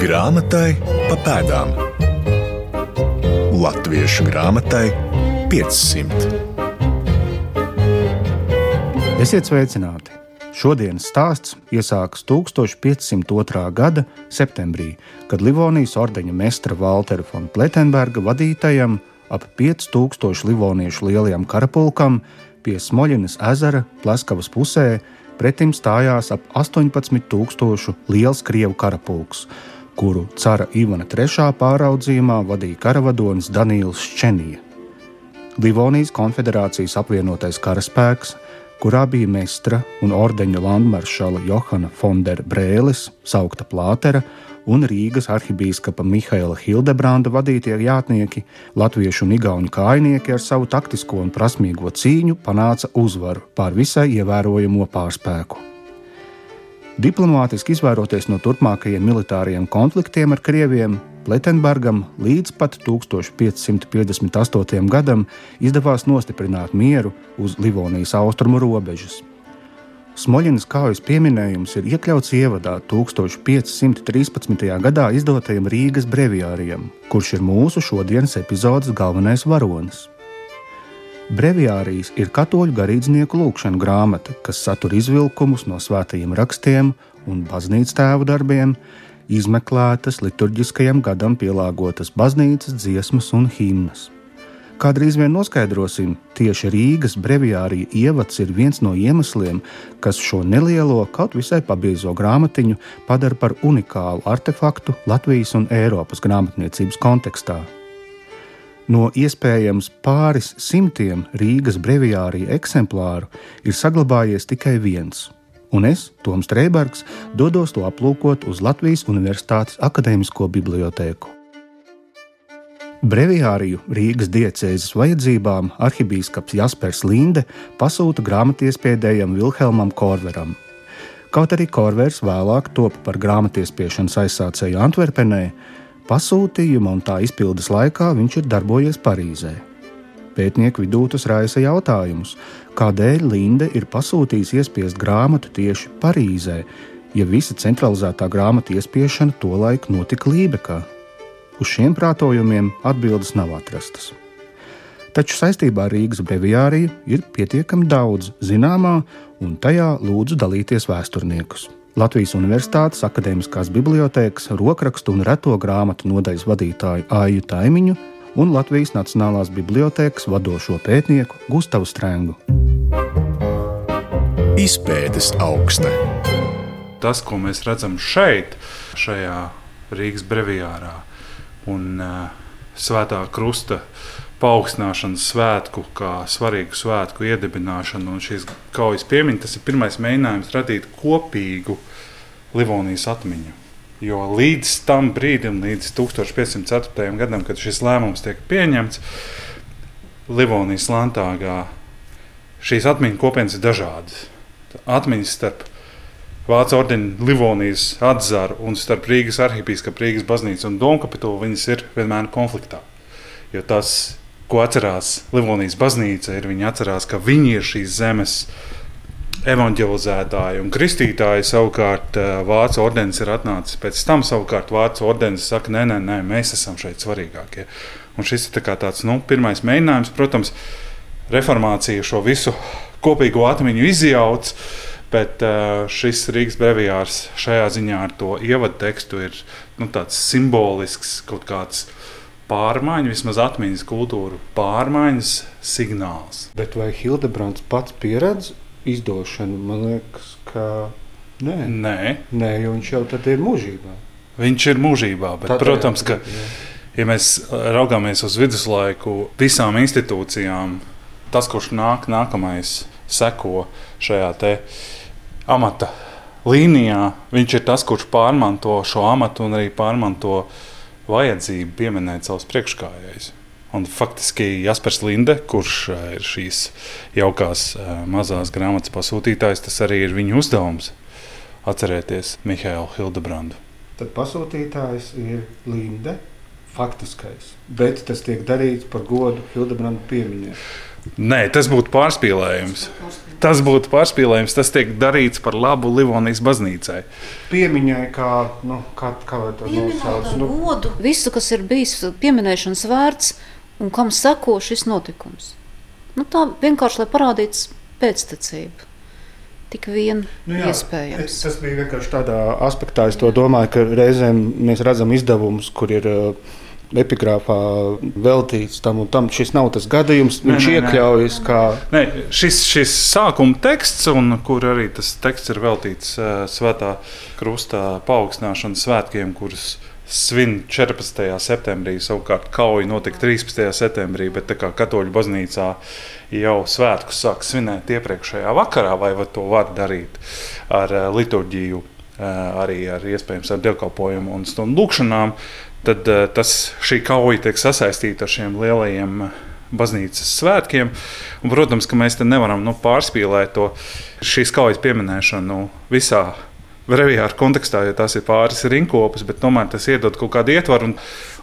Grāmatai pa pēdām. Latviešu grāmatai 500. Esiet sveicināti! Šodienas stāsts iesākas 1502. gada septembrī, kad Livonijas ordeņa mestra Valtera von Pletenberga vadītajam ap 5000 livoniešu lielajam karapulkam pie Smoļinas ezera Pleskavas pusē pretim stājās ap 18,000 liels krievu karapulks, kuru cara Ivana III pāraudzījumā vadīja karavadonis Daniels Čenija. Livonijas konfederācijas apvienotais karaspēks, kurā bija mestra un ordeņa landmaršala Johana Fondera Brēlis, saukta Plātera un Rīgas arhibīskapa Mihaila Hildebranda vadītie jātnieki, latviešu un igauņu kājnieki ar savu taktisko un prasmīgo cīņu panāca uzvaru pār visai ievērojamo pārspēku. Diplomātiski izvairoties no turpmākajiem militāriem konfliktiem ar Krieviem, Pletenbergam līdz pat 1558. gadam izdevās nostiprināt mieru uz Livonijas austrumu robežas. Smoļinas kaujas pieminējums ir iekļauts ievadā 1513. gadā izdotajam Rīgas brevijārijam, kurš ir mūsu šodienas epizodes galvenais varonis. Brevijārijas ir katoļu garīdznieku lūkšana grāmata, kas satur izvilkumus no svētajiem rakstiem un baznīcas tēvu darbiem, izmeklētas liturģiskajam gadam pielāgotas baznīcas dziesmas un himnas. Kā drīz vien noskaidrosim, tieši Rīgas brevijārija ievads ir viens no iemesliem, kas šo nelielo, kaut visai pabiezo grāmatiņu padara par unikālu artefaktu Latvijas un Eiropas grāmatniecības kontekstā. No iespējams pāris simtiem Rīgas brevijārija eksemplāru ir saglabājies tikai viens, un es, Toms Streibergs, dodos to aplūkot uz Latvijas Universitātes Akademisko bibliotēku. Brevijāriju Rīgas diecēzes vajadzībām arhibīskaps Jaspers Linde pasūta grāmatiespiedējam Vilhelmam Korveram. Kaut arī Korvers vēlāk topa par grāmatiespiešanas aizsācēju Antverpenē, pasūtījuma un tā izpildes laikā viņš ir darbojies Parīzē. Pētnieku vidū tas raisa jautājumus, kādēļ Linde ir pasūtījis iespiest grāmatu tieši Parīzē, ja visa centralizētā grāmatu iespiešana tolaik notika Lībekā. Uz šiem prātojumiem atbildes nav atrastas. Taču saistībā ar Rīgas brevijāriju ir pietiekami daudz zināmā, un tajā lūdzu dalīties vēsturniekus. Latvijas Universitātes Akademiskās bibliotēkas rokrakstu un reto grāmatu nodaļas vadītāju Aiju Taimiņu un Latvijas Nacionālās bibliotēkas vadošo pētnieku Gustavu Strēngu. Izpētes augsta. Tas, ko mēs redzam šeit, šajā Rīgas brevijārā, un uh, svētā krusta paaugstināšanas svētku, kā svarīgu svētku iedibināšanu un šīs kaujas piemiņu, tas ir pirmais mēģinājums radīt kopīgu Livonijas atmiņu. Jo līdz tam brīdim, līdz 1504. gadam, kad šis lēmums tiek pieņemts, Livonijas Lantāgā šīs atmiņu kopienas ir dažādas. Atmiņas starp Vācu ordeņa Livonijas atzaru un starp Rīgas arhipīskapu, Rīgas baznīcu un Domkapitulu viņas ir vienmēr konfliktā. Jo tas, ko atcerās Livonijas baznīca, ir viņi atcerās, ka viņi ir šīs zemes evanģelizētāji un kristītāji. Savukārt eh, Vācu ordenis ir atnācis pēc tam. Savukārt Vācu ordenis saka, nē, nē, nē mēs esam šeit svarīgākie. Un šis ir tā tāds nu, pirmais mēģinājums. Protams, reformācija šo visu kopīgo atmiņu izjauc. Bet uh, šis Rīgas brevijārs šajā ziņā ar to ievadu tekstu ir nu, tāds simbolisks kaut kāds pārmaiņu, vismaz atmiņas kultūra pārmaiņas signāls. Bet vai Hildebrands pats pieredz izdošanu? Man liekas, ka nē. Nē. nē, jo viņš jau tad ir mūžībā. Viņš ir mūžībā, bet, Tad, protams, ka, jā. ja mēs raugāmies uz viduslaiku visām institūcijām, tas, kurš nāk nākamais, seko šajā te amata līnijā. Viņš ir tas, kurš pārmanto šo amatu un arī pārmanto vajadzību pieminēt savus priekšgājējus. Un faktiski Jaspers Linde, kurš eh, ir šīs jaukās eh, mazās grāmatas pasūtītājs, tas arī ir viņa uzdevums atcerēties Mihālu Hildebrandu. Tad pasūtītājs ir Linde, faktiskais, bet tas tiek darīts par godu Hildebranda piemiņai. Nē, tas būtu pārspīlējums. Tas būtu pārspīlējums. Tas tiek darīts par labu Livonijas baznīcai. Piemiņai, kā, nu, kā, kā to nosauc. Nu, godu, visu, kas ir bijis pieminēšanas vērts un kam seko šis notikums. Nu, tā vienkārši, lai parādītu pēctecību. Tik vien Nu jā, iespējams. es- Tas bija vienkārši tādā aspektā. Es to domāju, ka reizēm mēs redzam izdevumus, kur ir uh, epigrāfā veltīts tam un tam. Šis nav tas gadījums. Nē, Viņš nē, nē. iekļaujas kā. Nē, šis, šis sākuma teksts, un kur arī tas teksts ir veltīts uh, Svētā Krusta paaugstināšanas svētkiem, kurus svin 14. septembrī. Savukārt kauja notika 13. septembrī, bet tā kā katoļu baznīcā jau svētkus sāk svinēt iepriekšējā vakarā, vai va to var darīt ar uh, liturģiju, uh, arī ar iespējams ar dievkalpojumu un stundu lūkšanām, tad uh, tas, šī kauja tiek sasaistīta ar šiem lielajiem uh, baznīcas svētkiem. Un, protams, ka mēs te nevaram nu, pārspīlēt to šīs kaujas pieminēšanu visā breviāra kontekstā, jo tās ir pāris rinkopus, bet tomēr tas iedod kaut kādu ietvaru. Un,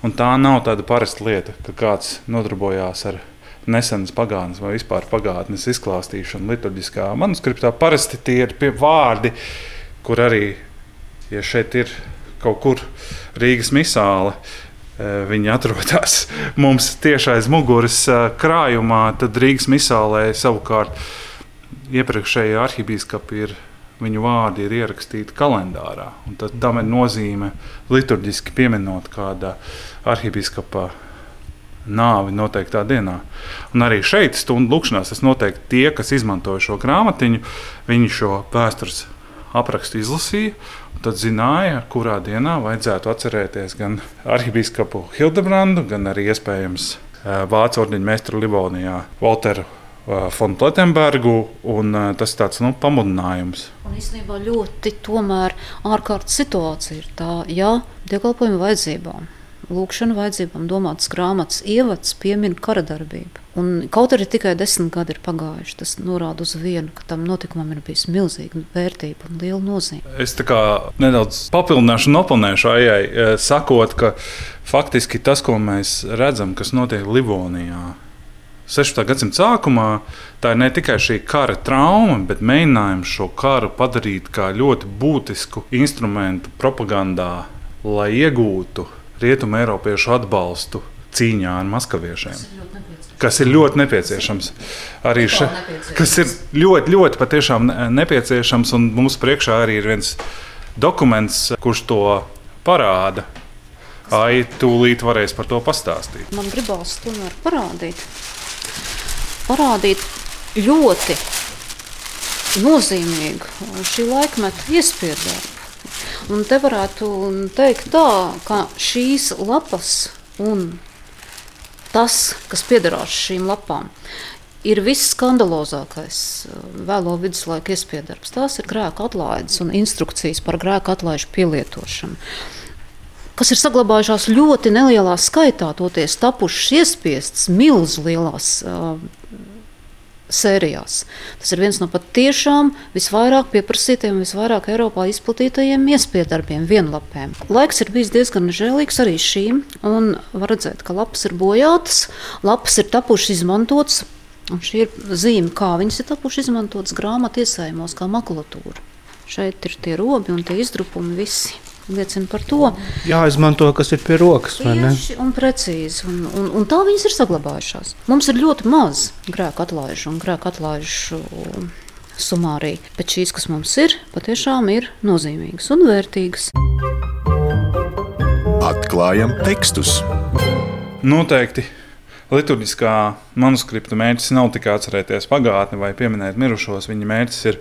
un tā nav tāda parasta lieta, ka kāds nodarbojās ar nesenas pagātnes vai vispār pagātnes izklāstīšanu liturģiskā manuskriptā. Parasti tie ir vārdi, kur arī, ja šeit ir kaut kur Rīgas misāla, eh, Viņi atrodas mums tieši aiz muguras krājumā. Tad Rīgas misālē savukārt iepriekšējie arhibīskapi ir. Viņu vārdi ir ierakstīti kalendārā. tad Tam ir nozīme liturģiski pieminot kāda arhibīskapa nāvi noteiktā dienā. Un arī šeit, stundu lūkšanās, tas noteikti tie, kas izmantoja šo grāmatiņu, viņi šo vēstures aprakstu izlasīja. Tad zināja, kurā dienā vajadzētu atcerēties gan arhibīskapu Hildebrandu, gan arī iespējams Vācu ordeņa meistaru Livonijā, Walteru un, eh, Tas ir tāds nu, pamudinājums. Un īstenībā ļoti ārkārtas situācija ir tā, ja dievkalpojuma vajadzībām, lūkšana vajadzībām domātas grāmatas ievads piemin kara darbību. Un kaut arī tikai desmit gadi ir pagājuši, tas norāda uz vienu, ka tam notikumam ir bijis milzīga vērtība un liela nozīme. Es nedaudz papildināšu un oponēšu Aijai, eh, sakot, ka faktiski tas, ko mēs redzam, kas notiek Livonijā, 16. gadsimta sākumā, tā ir ne tikai šī kara trauma, bet mēģinājums šo karu padarīt par ļoti būtisku instrumentu propagandā, lai iegūtu rietumu eiropiešu atbalstu cīņā ar maskaviešiem. Kas ir ļoti nepieciešams. Arī še, kas ir ļoti, ļoti patiešām ne- nepieciešams. Un mums priekšā arī ir viens dokuments, kurš to parāda. Ai, tūlīt varēs par to pastāstīt. Man gribās tomēr parādīt, parādīt ļoti nozīmīgu šī laikmeta iespēju. Un te varētu teikt, tā, ka šīs lapas un tas, kas piederās šīm lapām, ir viss skandalozākais uh, vēlo viduslaiku iespējas. Tās ir grēka atlaides un instrukcijas par grēka atlaižu pielietošanu kas ir saglabājušās ļoti nelielā skaitā, toties tapušas iespiestas milzu lielās uh, sērijās. Tas ir viens no patiešām visvairāk pieprasītiem, visvairāk Eiropā izplatītajiem iespiedarbiem, vienlapēm. Laiks ir bijis diezgan žēlīgs arī šīm, un var redzēt, ka lapas ir bojātas, lapas ir tapušas izmantotas, un šī ir zīme, kā viņas ir tapušas izmantotas grāmatu iesējumos, kā makulatūra. Šeit ir tie robi un tie izdrupumi visi liecina par to. Jāizmanto, kas ir pie rokas. vai ne? Tieši un precīzi. Un, un, un tā viņas ir saglabājušās. Mums ir ļoti maz grēku atlaižu un grēku atlaižu sumārī. Bet šīs, kas mums ir, patiešām ir nozīmīgas un vērtīgas. Atklājam tekstus. Noteikti liturģiskā manuskripta mērķis nav tikai atcerēties pagātni vai pieminēt mirušos. Viņa mērķis ir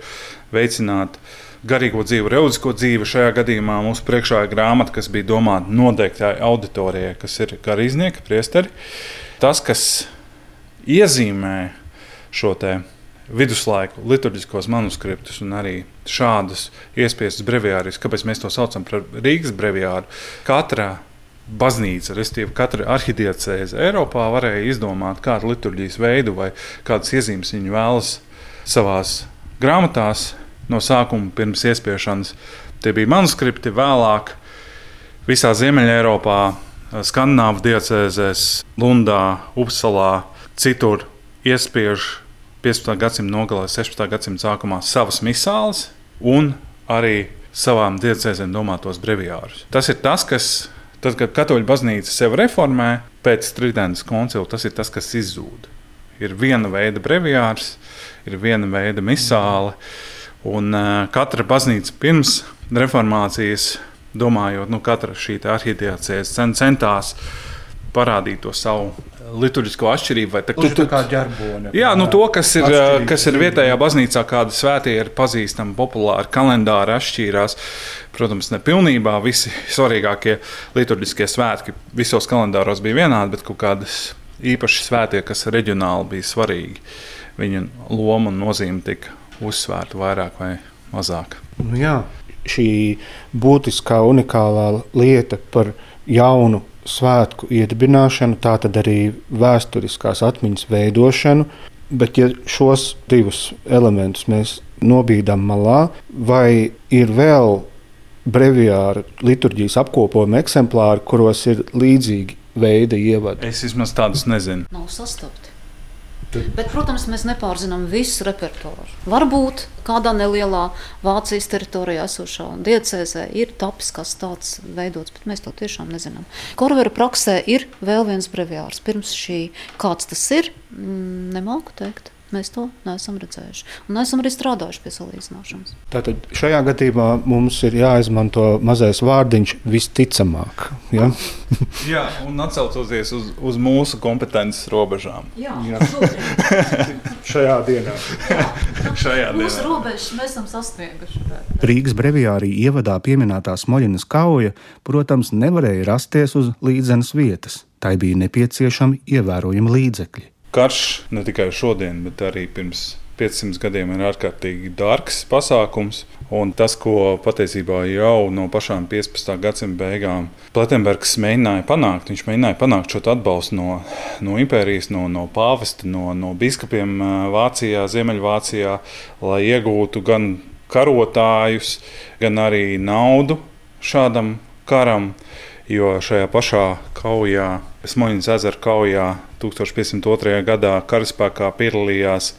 veicināt garīgo dzīvi, reliģisko dzīvi. Šajā gadījumā mums priekšā ir grāmata, kas bija domāta noteiktai auditorijai, kas ir garīdznieki, priesteri. Tas, kas iezīmē šo viduslaiku liturģiskos manuskriptus un arī šādus iespiestus breviārus, kāpēc mēs to saucam par Rīgas breviāru. Katra baznīca, respektīvi, katra arhidiecēze Eiropā varēja izdomāt kādu liturģijas veidu vai kādas iezīmes viņi vēlas savās grāmatās no sākuma pirms iespiešanas. Tie bija manuskripti vēlāk visā Ziemeļā Eiropā, Skandināvu diecēzēs, Lundā, Upsalā, citur iespiež 15. gadsimta nogalē, 16. gadsimta sākumā savas misāles un arī savām diecēzēm domātos breviārus. Tas ir tas, kas, tad, kad katoļu baznīca sevi reformē pēc Tridentes koncila, tas ir tas, kas izzūd. Ir viena veida breviārs, ir viena veida misāle, un uh, katra baznīca pirms reformācijas, domājot, nu, katra šī arhitekta centās parādīt to savu liturģisko atšķirību. Tā ir tā kā ģerbone. Jā, nu to, kas ir, kas ir vietējā baznīcā, kāda svētie ir pazīstami, populāri kalendāri atšķīrās. Protams, ne pilnībā visi svarīgākie liturģiskie svētki visos kalendāros bija vienādi, bet kaut kādas īpaši svētie, kas reģionāli bija svarīgi, viņa loma un nozīme tika uzsvērta vairāk vai mazāk. Nu jā, šī būtiskā, unikālā lieta par jaunu svētku iedibināšanu, tā tad arī vēsturiskās atmiņas veidošanu. Bet, ja šos divus elementus mēs nobīdām malā, vai ir vēl breviāra liturģijas apkopojuma eksemplāri, kuros ir līdzīgi veidi ievadi? Es vismaz tādus nezinu. Nav sastapti. Bet, protams, mēs nepārzinām visu repertuāru. Varbūt kādā nelielā Vācijas teritorijā esošā diecēzē ir tapis kas tāds veidots, bet mēs to tiešām nezinām. Korvera praksē ir vēl viens breviārs. Pirms šī kāds tas ir, mm, nemāku teikt. Mēs to neesam redzējuši. Un neesam arī strādājuši pie salīdzināšanas. Tātad šajā gadījumā mums ir jāizmanto mazais vārdiņš visticamāk. Ja? Jā, un atcaucoties uz, uz mūsu kompetences robežām. Jā, Jā. šajā dienā. Jā. šajā dienā. Mūsu robežas mēs esam sasnieguši. Rīgas brevijārī ievadā pieminētā Smoļinas kauja, protams, nevarēja rasties uz līdzenas vietas. Tai bija nepieciešami ievērojami līdzekļi karš ne tikai šodien, bet arī pirms 500 gadiem ir ārkārtīgi dārgs pasākums. Un tas, ko patiesībā jau no pašām 15. gadsimta beigām Platenbergs mēģināja panākt, viņš mēģināja panākt šo atbalstu no, no impērijas, no, no pāvesta, no, no biskupiem Vācijā, Ziemeļvācijā, lai iegūtu gan karotājus, gan arī naudu šādam karam. Jo šajā pašā kaujā, Smoļņas ezera kaujā, 1502. gadā karaspēkā piedalījās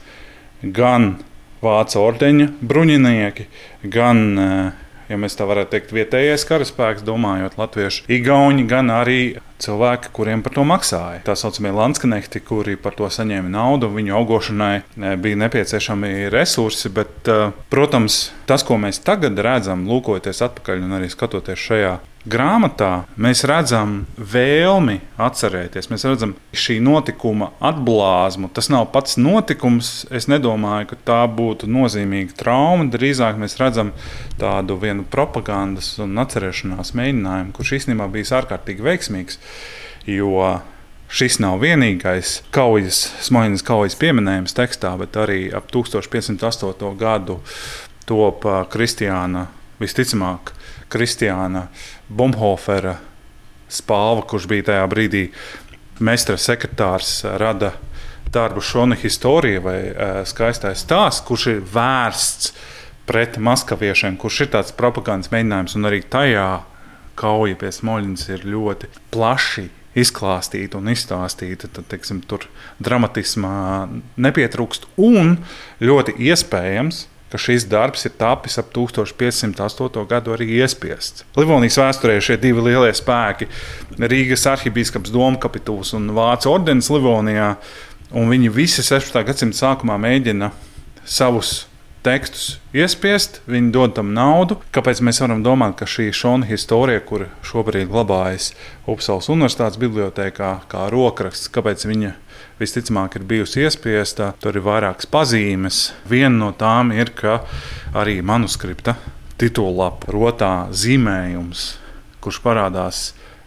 gan Vācu ordeņa bruņinieki, gan, eh, ja mēs tā varētu teikt, vietējais karaspēks, domājot latviešu, igauņi, gan arī cilvēki, kuriem par to maksāja. Tā saucamie landskanekti, kuri par to saņēma naudu, viņu augošanai eh, bija nepieciešami resursi. Bet, eh, protams, tas, ko mēs tagad redzam, lūkojoties atpakaļ un arī skatoties šajā grāmatā mēs redzam vēlmi atcerēties. Mēs redzam šī notikuma atblāzmu. Tas nav pats notikums. Es nedomāju, ka tā būtu nozīmīga trauma. Drīzāk mēs redzam tādu vienu propagandas un atcerēšanās mēģinājumu, kurš īstenībā bija ārkārtīgi veiksmīgs. Jo šis nav vienīgais kaujas, smaļas kaujas pieminējums tekstā, bet arī ap 1508. gadu top Kristiāna visticamāk Kristiāna Bumhofera spāva, kurš bija tajā brīdī meistara sekretārs, rada darbu Šona Historija vai skaistais stāsts, kurš ir vērsts pret maskaviešiem, kurš ir tāds propagandas mēģinājums, un arī tajā kauja pie Smoļņas ir ļoti plaši izklāstīta un izstāstīta. Tad, teiksim, tur dramatismā nepietrūkst un ļoti iespējams ka šis darbs ir tapis ap 1508. gadu arī iespiests. Livonijas vēsturē šie divi lielie spēki - Rīgas arhibīskaps Domkapituls un Vācu ordenis Livonijā, un viņi visi 16. gadsimta sākumā mēģina savus tekstus iespiest, viņi dod tam naudu. Kāpēc mēs varam domāt, ka šī šona historija, kur šobrīd glabājas Upsalas Universitātes bibliotekā, kā rokraksts, kāpēc viņa visticamāk ir bijusi iespiesta. Tur ir vairākas pazīmes. Viena no tām ir, ka arī manuskripta titulapa rotā zīmējums, kurš parādās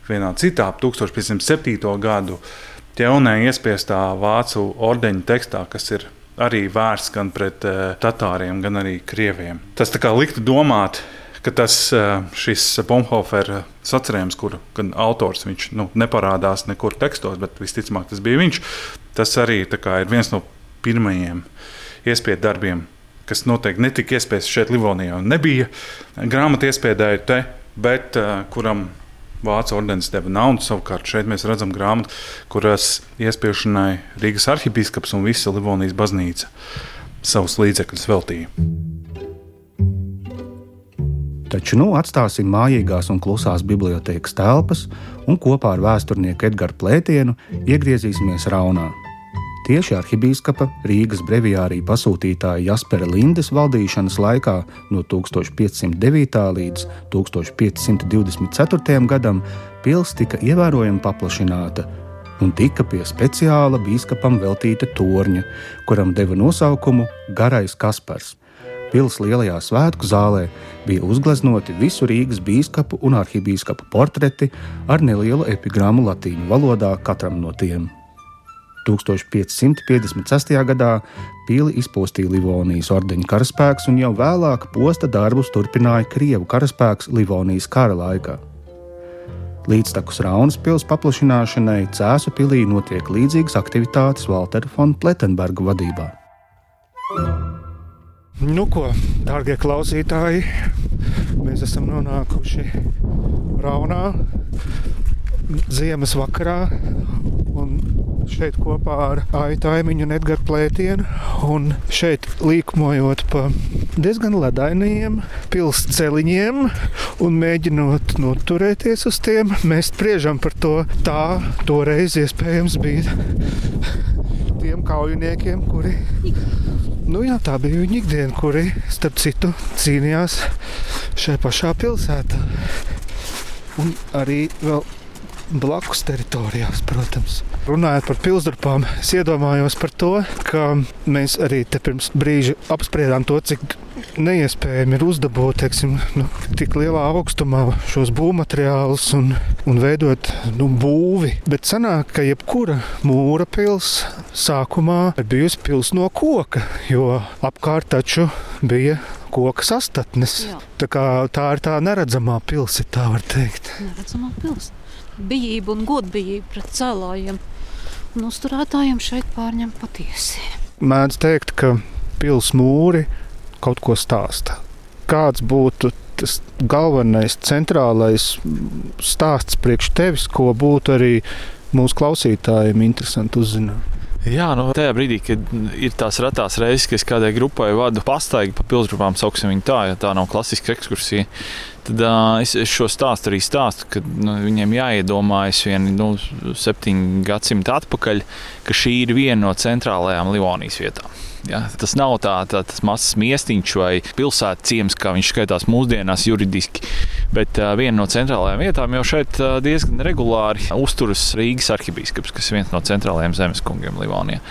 vienā citā, 1507. gadu ķelnē iespiestā vācu ordeņa tekstā, kas ir arī vērsts gan pret uh, tatāriem, gan arī krieviem. Tas liktu domāt, ka tas eh, šis Bonhofera sacerējums, kur gan autors viņš nu, neparādās nekur tekstos, bet visticamāk tas bija viņš, Tas arī ir viens no pirmajiem iespēju darbiem, kas noteikti netika iespējas šeit, Livonijā. Nebija grāmatu iespēja te, bet uh, kuram Vācu ordenis deva naudu. Savukārt šeit mēs redzam grāmatu, kuras iespiešanai Rīgas arhibīskaps un visa Livonijas baznīca savus līdzekļus veltīja. Taču nu atstāsim mājīgās un klusās bibliotekas telpas un kopā ar vēsturnieku Edgars Plētienu iegriezīsimies Raunā. Tieši arhibīskapa Rīgas brevijārī pasūtītāja Jaspera Lindes valdīšanas laikā no 1509. līdz 1524. gadam pils tika ievērojami paplašināta un tika pie speciāla bīskapam veltīta torņa, kuram deva nosaukumu Garais Kaspars. Pils lielajā svētku zālē bija uzgleznoti visu Rīgas biskupu un arhibīskapu portreti ar nelielu epigrāmu latīņu valodā katram no tiem. 1556. gadā pili izpostīja Livonijas ordeņa karaspēks, un jau vēlāk posta darbus turpināja Krievu karaspēks Livonijas kara laikā. Līdztekus Raunas pilsētas paplašināšanai Cēzu pilī notiek līdzīgas aktivitātes Waltera von Plettenberga vadībā. Nu, ko, darbie klausītāji, mēs esam nonākuši Raunā ziemas vakarā. Šeit kopā ar Aitaimiņu un Edgars Plētienu. Un šeit līkmojot pa diezgan ledainiem pilsceļiem un mēģinot noturēties uz tiem, mēs spriežam par to. Tā toreiz iespējams bija tiem kaujiniekiem, kuri Nu, jā, tā bija viņa ikdiena, kuri, starp citu, cīnījās šajā pašā pilsētā. Un arī vēl blakus teritorijās, protams. Runājot par pilsdurpām, es iedomājos par to, ka mēs arī te pirms brīža apspriedām to, cik neiespējami ir uzdabūt teiksim, nu, tik lielā augstumā šos būvmateriālus un, un veidot nu, būvi. Bet sanāk, ka jebkura mūra pilsēta sākumā ir bijusi pilsēta no koka, jo apkārt taču bija koka sastatnes. Tā, kā, tā ir tā neredzamā pilsēta, tā var teikt. Neredzamā pilsēta. Bijība un godbijība pret cēlājiem un uzturētājiem šeit pārņem patiesi. Mēdz teikt, ka pilsēta mūri kaut ko stāsta. Kāds būtu tas galvenais, centrālais stāsts priekš tevis, ko būtu arī mūsu klausītājiem interesanti uzzināt? Jā, nu, tajā brīdī, kad ir tās retās reizes, kad es kādai grupai vadu pastaigi pa pilsgrupām, sauksim viņu tā, ja tā nav klasiska ekskursija, tad uh, es, es šo stāstu arī stāstu, ka nu, viņiem jāiedomājas vien nu, septiņu gadsimtu atpakaļ, ka šī ir viena no centrālajām Livonijas vietām. Ja? Tas nav tā, tā, mazs miestiņš vai pilsētas ciems, kā viņš skaitās mūsdienās juridiski. Bet uh, viena no centrālajām vietām jau šeit uh, diezgan regulāri uzturas Rīgas arhibīskaps, kas ir viens no centrālajiem zemeskungiem Livonijā.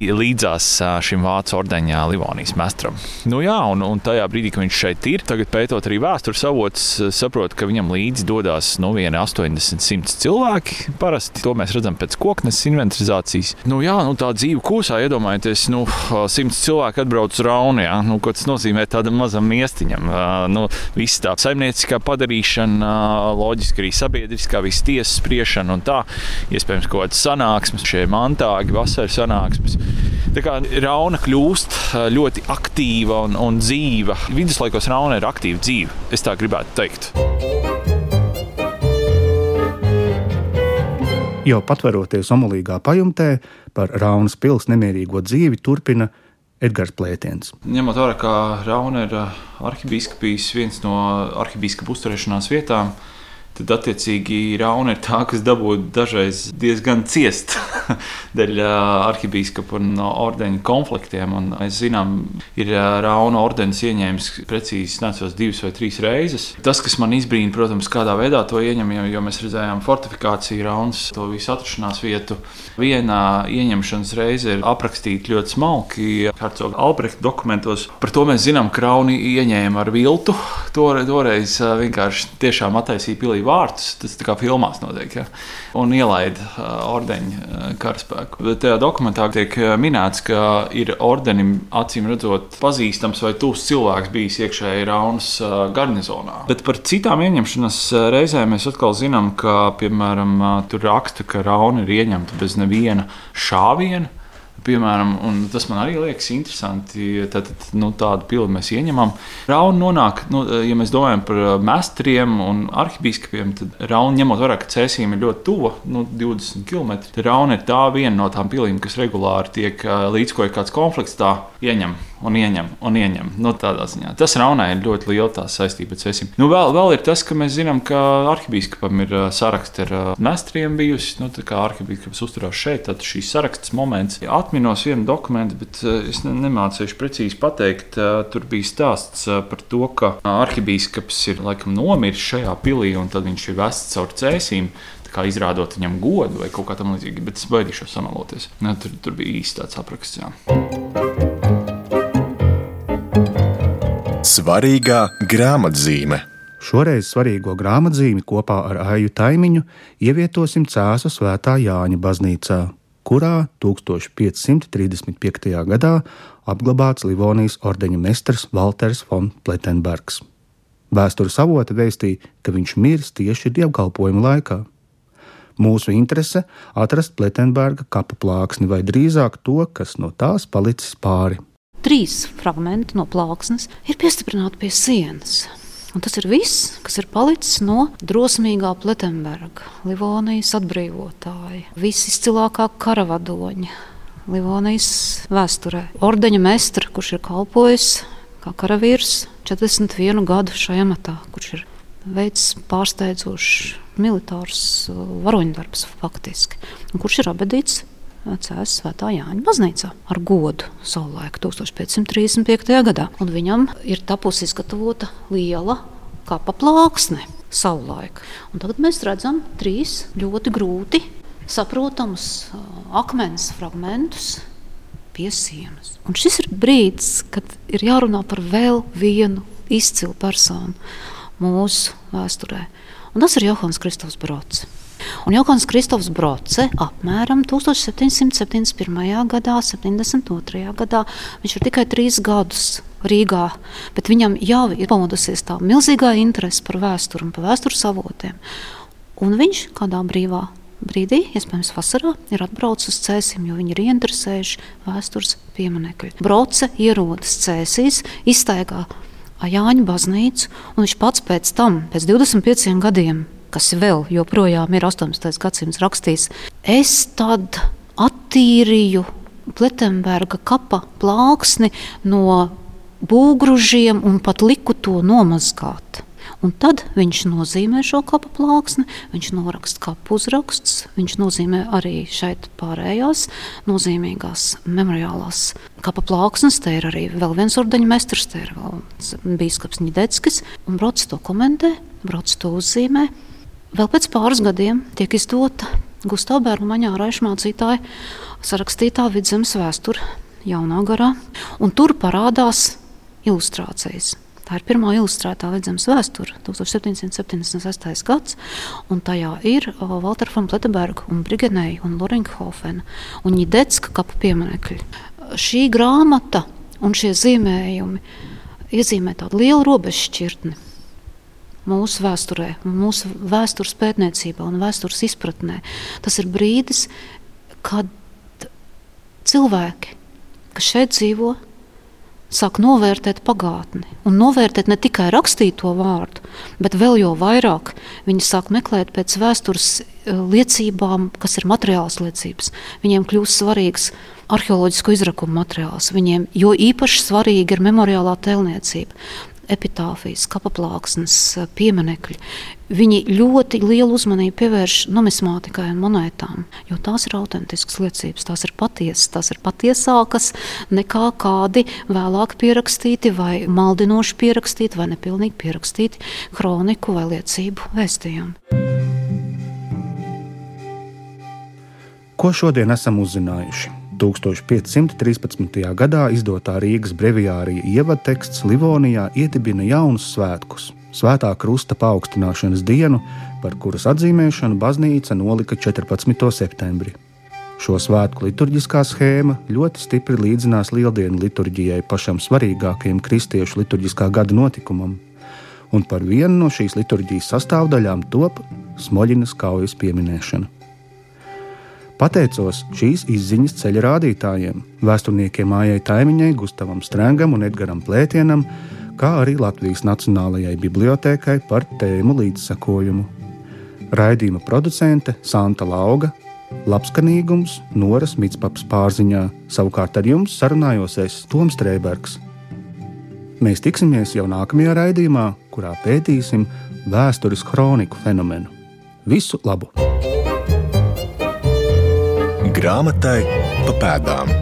Līdzās uh, šim vācu ordeņā Livonijas mestram. Nu, jā, un, un tajā brīdī, kad viņš šeit ir, tagad pētot arī vēstures avotus, saprot, ka viņam līdzi dodas no nu, 80-100 cilvēki. Parasti to mēs redzam pēc koknes inventarizācijas. Nu, jā, nu, tā dzīve kūsā, iedomājieties, nu, simts cilvēku atbrauc uz Raunu. Ja? Nu, ko tas nozīmē tādam mazam miestiņam? Nu, viss tā saimnieciskā padarīšana, loģiski arī sabiedriskā, visas tiesas spriešana un tā. Iespējams, kaut kādas sanāksmes, šie mantāgi, vasaras sanāksmes. Tā kā Rauna kļūst ļoti aktīva un, un dzīva. Viduslaikos Rauna ir aktīva dzīve, es tā gribētu teikt. Jau patveroties omulīgā pajumtē par Raunas pilsētas nemierīgo dzīvi, turpina Edgars Plētiens. Ņemot vērā, ka Rauna ir eh, arhibīskapijas viens no arhibīskapa uzturēšanās vietām, tad attiecīgi Rauna ir tā, kas dabūja dažreiz diezgan ciest dēļ arhibīskapa un ordeņa konfliktiem. Un mēs zinām, ir Rauna ordenis ieņēmis precīzi nācos divas vai trīs reizes. Tas, kas man izbrīna, protams, kādā veidā to ieņem, jo mēs redzējām fortifikāciju Raunas, to visu atrašanās vietu. Vienā ieņemšanas reize ir aprakstīta ļoti smalki Hercoga Albrehta dokumentos. Par to mēs zinām, ka Rauni ieņēma ar viltu. Toreiz vienkārši tiešām attaisīja pilī vārtus, tas kā filmās notiek, ja? un ielaida uh, ordeņa uh, karaspēku. Bet tajā dokumentā tiek minēts, ka ir ordenim acīm redzot pazīstams vai tuvs cilvēks bijis iekšēji Raunas uh, garnizonā. Bet par citām ieņemšanas reizēm mēs atkal zinām, ka, piemēram, tur raksta, ka Rauna ir ieņemta bez neviena šāviena piemēram, tas man arī liekas interesanti. Tad, nu, tādu pili mēs ieņemam. Rauna nonāk, nu, ja mēs domājam par mestriem un arhibīskapiem, tad Rauna ņemot vērā, ka cēsīm ir ļoti tuva, nu, 20 km. Rauna ir tā viena no tām pilīm, kas regulāri tiek līdz ko ir kāds konflikts, tā ieņem un ieņem un ieņem. Nu, tas Raunai ir ļoti liela saistība ar cēsīm. Nu, vēl, vēl ir tas, ka mēs zinām, ka arhibīskapam ir saraksts ar mestriem bijusi. Nu, kā arhibīskaps uzturās šeit, tad šīs saraksts moments. Atminos vienu dokumentu, bet es nemācīšu precīzi pateikt. Tur bija stāsts par to, ka arhibīskaps ir laikam nomiris šajā pilī, un tad viņš ir vests caur cēsīm kā izrādot viņam godu vai kaut kā tamlīdzīga, bet es baidīšos samaloties. Ne, tur, tur bija īsti tāds apraksts. Jā. Svarīgā grāmatzīme. Šoreiz svarīgo grāmatzīmi kopā ar Aiju Taimiņu ievietosim Cēzu Svētā Jāņa baznīcā, kurā 1535. gadā apglabāts Livonijas ordeņa mestrs Walters von Plettenbergs. Vēstures avoti vēstīja, ka viņš miris tieši dievkalpojuma laikā. Mūsu interese atrast Plettenberga kapa plāksni vai drīzāk to, kas no tās palicis pāri. Trīs fragmenti no plāksnes ir piestiprināti pie sienas. Un tas ir viss, kas ir palicis no drosmīgā Plettenberga, Livonijas atbrīvotāja, visizcilākā karavadoņa, Livonijas vēsturē. Ordeņa mestra, kurš ir kalpojis kā karavīrs 41 gadu šajā matā, kurš ir veids pārsteidzošs militārs uh, varoņdarbs faktiski, kurš ir abadīts Cēlā Svētā Jāņa baznīcā ar godu savulaik 1535. gadā. Un viņam ir tapusi izgatavota liela kapa plāksne savulaik. Un tagad mēs redzam trīs ļoti grūti saprotamus akmens fragmentus. Un šis ir brīdis, kad ir jārunā par vēl vienu izcilu personu mūsu vēsturē. Un tas ir Johans Kristofs Brods. Un Johans Kristofs Broce apmēram 1771. gadā, 72. gadā, viņš ir tikai trīs gadus Rīgā, bet viņam jau ir pamodusies tā milzīgā interese par vēsturi un par vēstures avotiem. Un viņš kādā brīvā brīdī, iespējams, vasarā, ir atbraucis uz cēsīm, jo viņi ir ieinteresējuši vēstures pieminekļi. Broce ierodas cēsīs, iztaigā Jāņa baznīcu, un viņš pats pēc tam, pēc 25 gadiem, kas vēl joprojām ir 18. gadsimts rakstījis, es tad attīrīju Plettenberga kapa plāksni no būgružiem un pat liku to nomazgāt. Un tad viņš nozīmē šo kapa plāksni, viņš noraksta kapu uzrakstus, viņš nozīmē arī šeit pārējās nozīmīgās memoriālās kapa plāksnes. Te ir arī vēl viens ordeņa mestrs, te ir vēl bīskaps Ņideckis, un Brods to komentē, Brods to uzzīmē. Vēl pēc pāris gadiem tiek izdota Gustavs Bērnumaņā raidījumācītāja sarakstītā vidzemes vēsture jaunā garā, un tur parādās ilustrācijas. Tā ir pirmā ilustrētā vidzemes vēsture, 1776. gads, un tajā ir Walter von Pleteberga un Brigenēja un Loringhofena un Ņidecka kapa pieminekļi. Šī grāmata un šie zīmējumi iezīmē tādu lielu robežšķirtni mūsu vēsturē, mūsu vēstures pētniecībā un vēstures izpratnē. Tas ir brīdis, kad cilvēki, kas šeit dzīvo, sāk novērtēt pagātni. Un novērtēt ne tikai rakstīto vārdu, bet vēl jau vairāk viņi sāk meklēt pēc vēstures eh, liecībām, kas ir materiāls liecības. Viņiem kļūst svarīgs arheoloģisko izrakumu materiāls, viņiem jo īpaši svarīga ir memoriālā tēlniecība epitāfijas, kapaplāksnes, pieminekļi. Viņi ļoti lielu uzmanību pievērš numismātikai un monētām, jo tās ir autentiskas liecības, tās ir patiesas, tās ir patiesākas nekā kādi vēlāk pierakstīti vai maldinoši pierakstīti vai nepilnīgi pierakstīti kroniku vai liecību vēstījumi. Ko šodien esam uzzinājuši? 1513. gadā izdotā Rīgas brevijārija ievadteksts Livonijā iedibina jaunus svētkus - Svētā krusta paaugstināšanas dienu, par kuras atzīmēšanu baznīca nolika 14. septembrī. Šo svētku liturģiskā schēma ļoti stipri līdzinās Lieldienu liturģijai, pašam svarīgākajam kristiešu liturģiskā gada notikumam, un par vienu no šīs liturģijas sastāvdaļām top Smoļinas kaujas pieminēšana. Pateicos šīs izziņas ceļa rādītājiem, vēsturniekiem Mājai Taimiņai, Gustavam Strēngam un Edgaram Plētienam, kā arī Latvijas Nacionālajai Bibliotēkai par tēmu līdzsakojumu. Raidījuma producente Santa Lauga, labskanīgums Noras Mitspaps pārziņā, savukārt ar jums sarunājos es Toms Strēbergs. Mēs tiksimies jau nākamajā raidījumā, kurā pētīsim vēstures kroniku fenomenu. Visu labu! Grāmatai pa pēdām.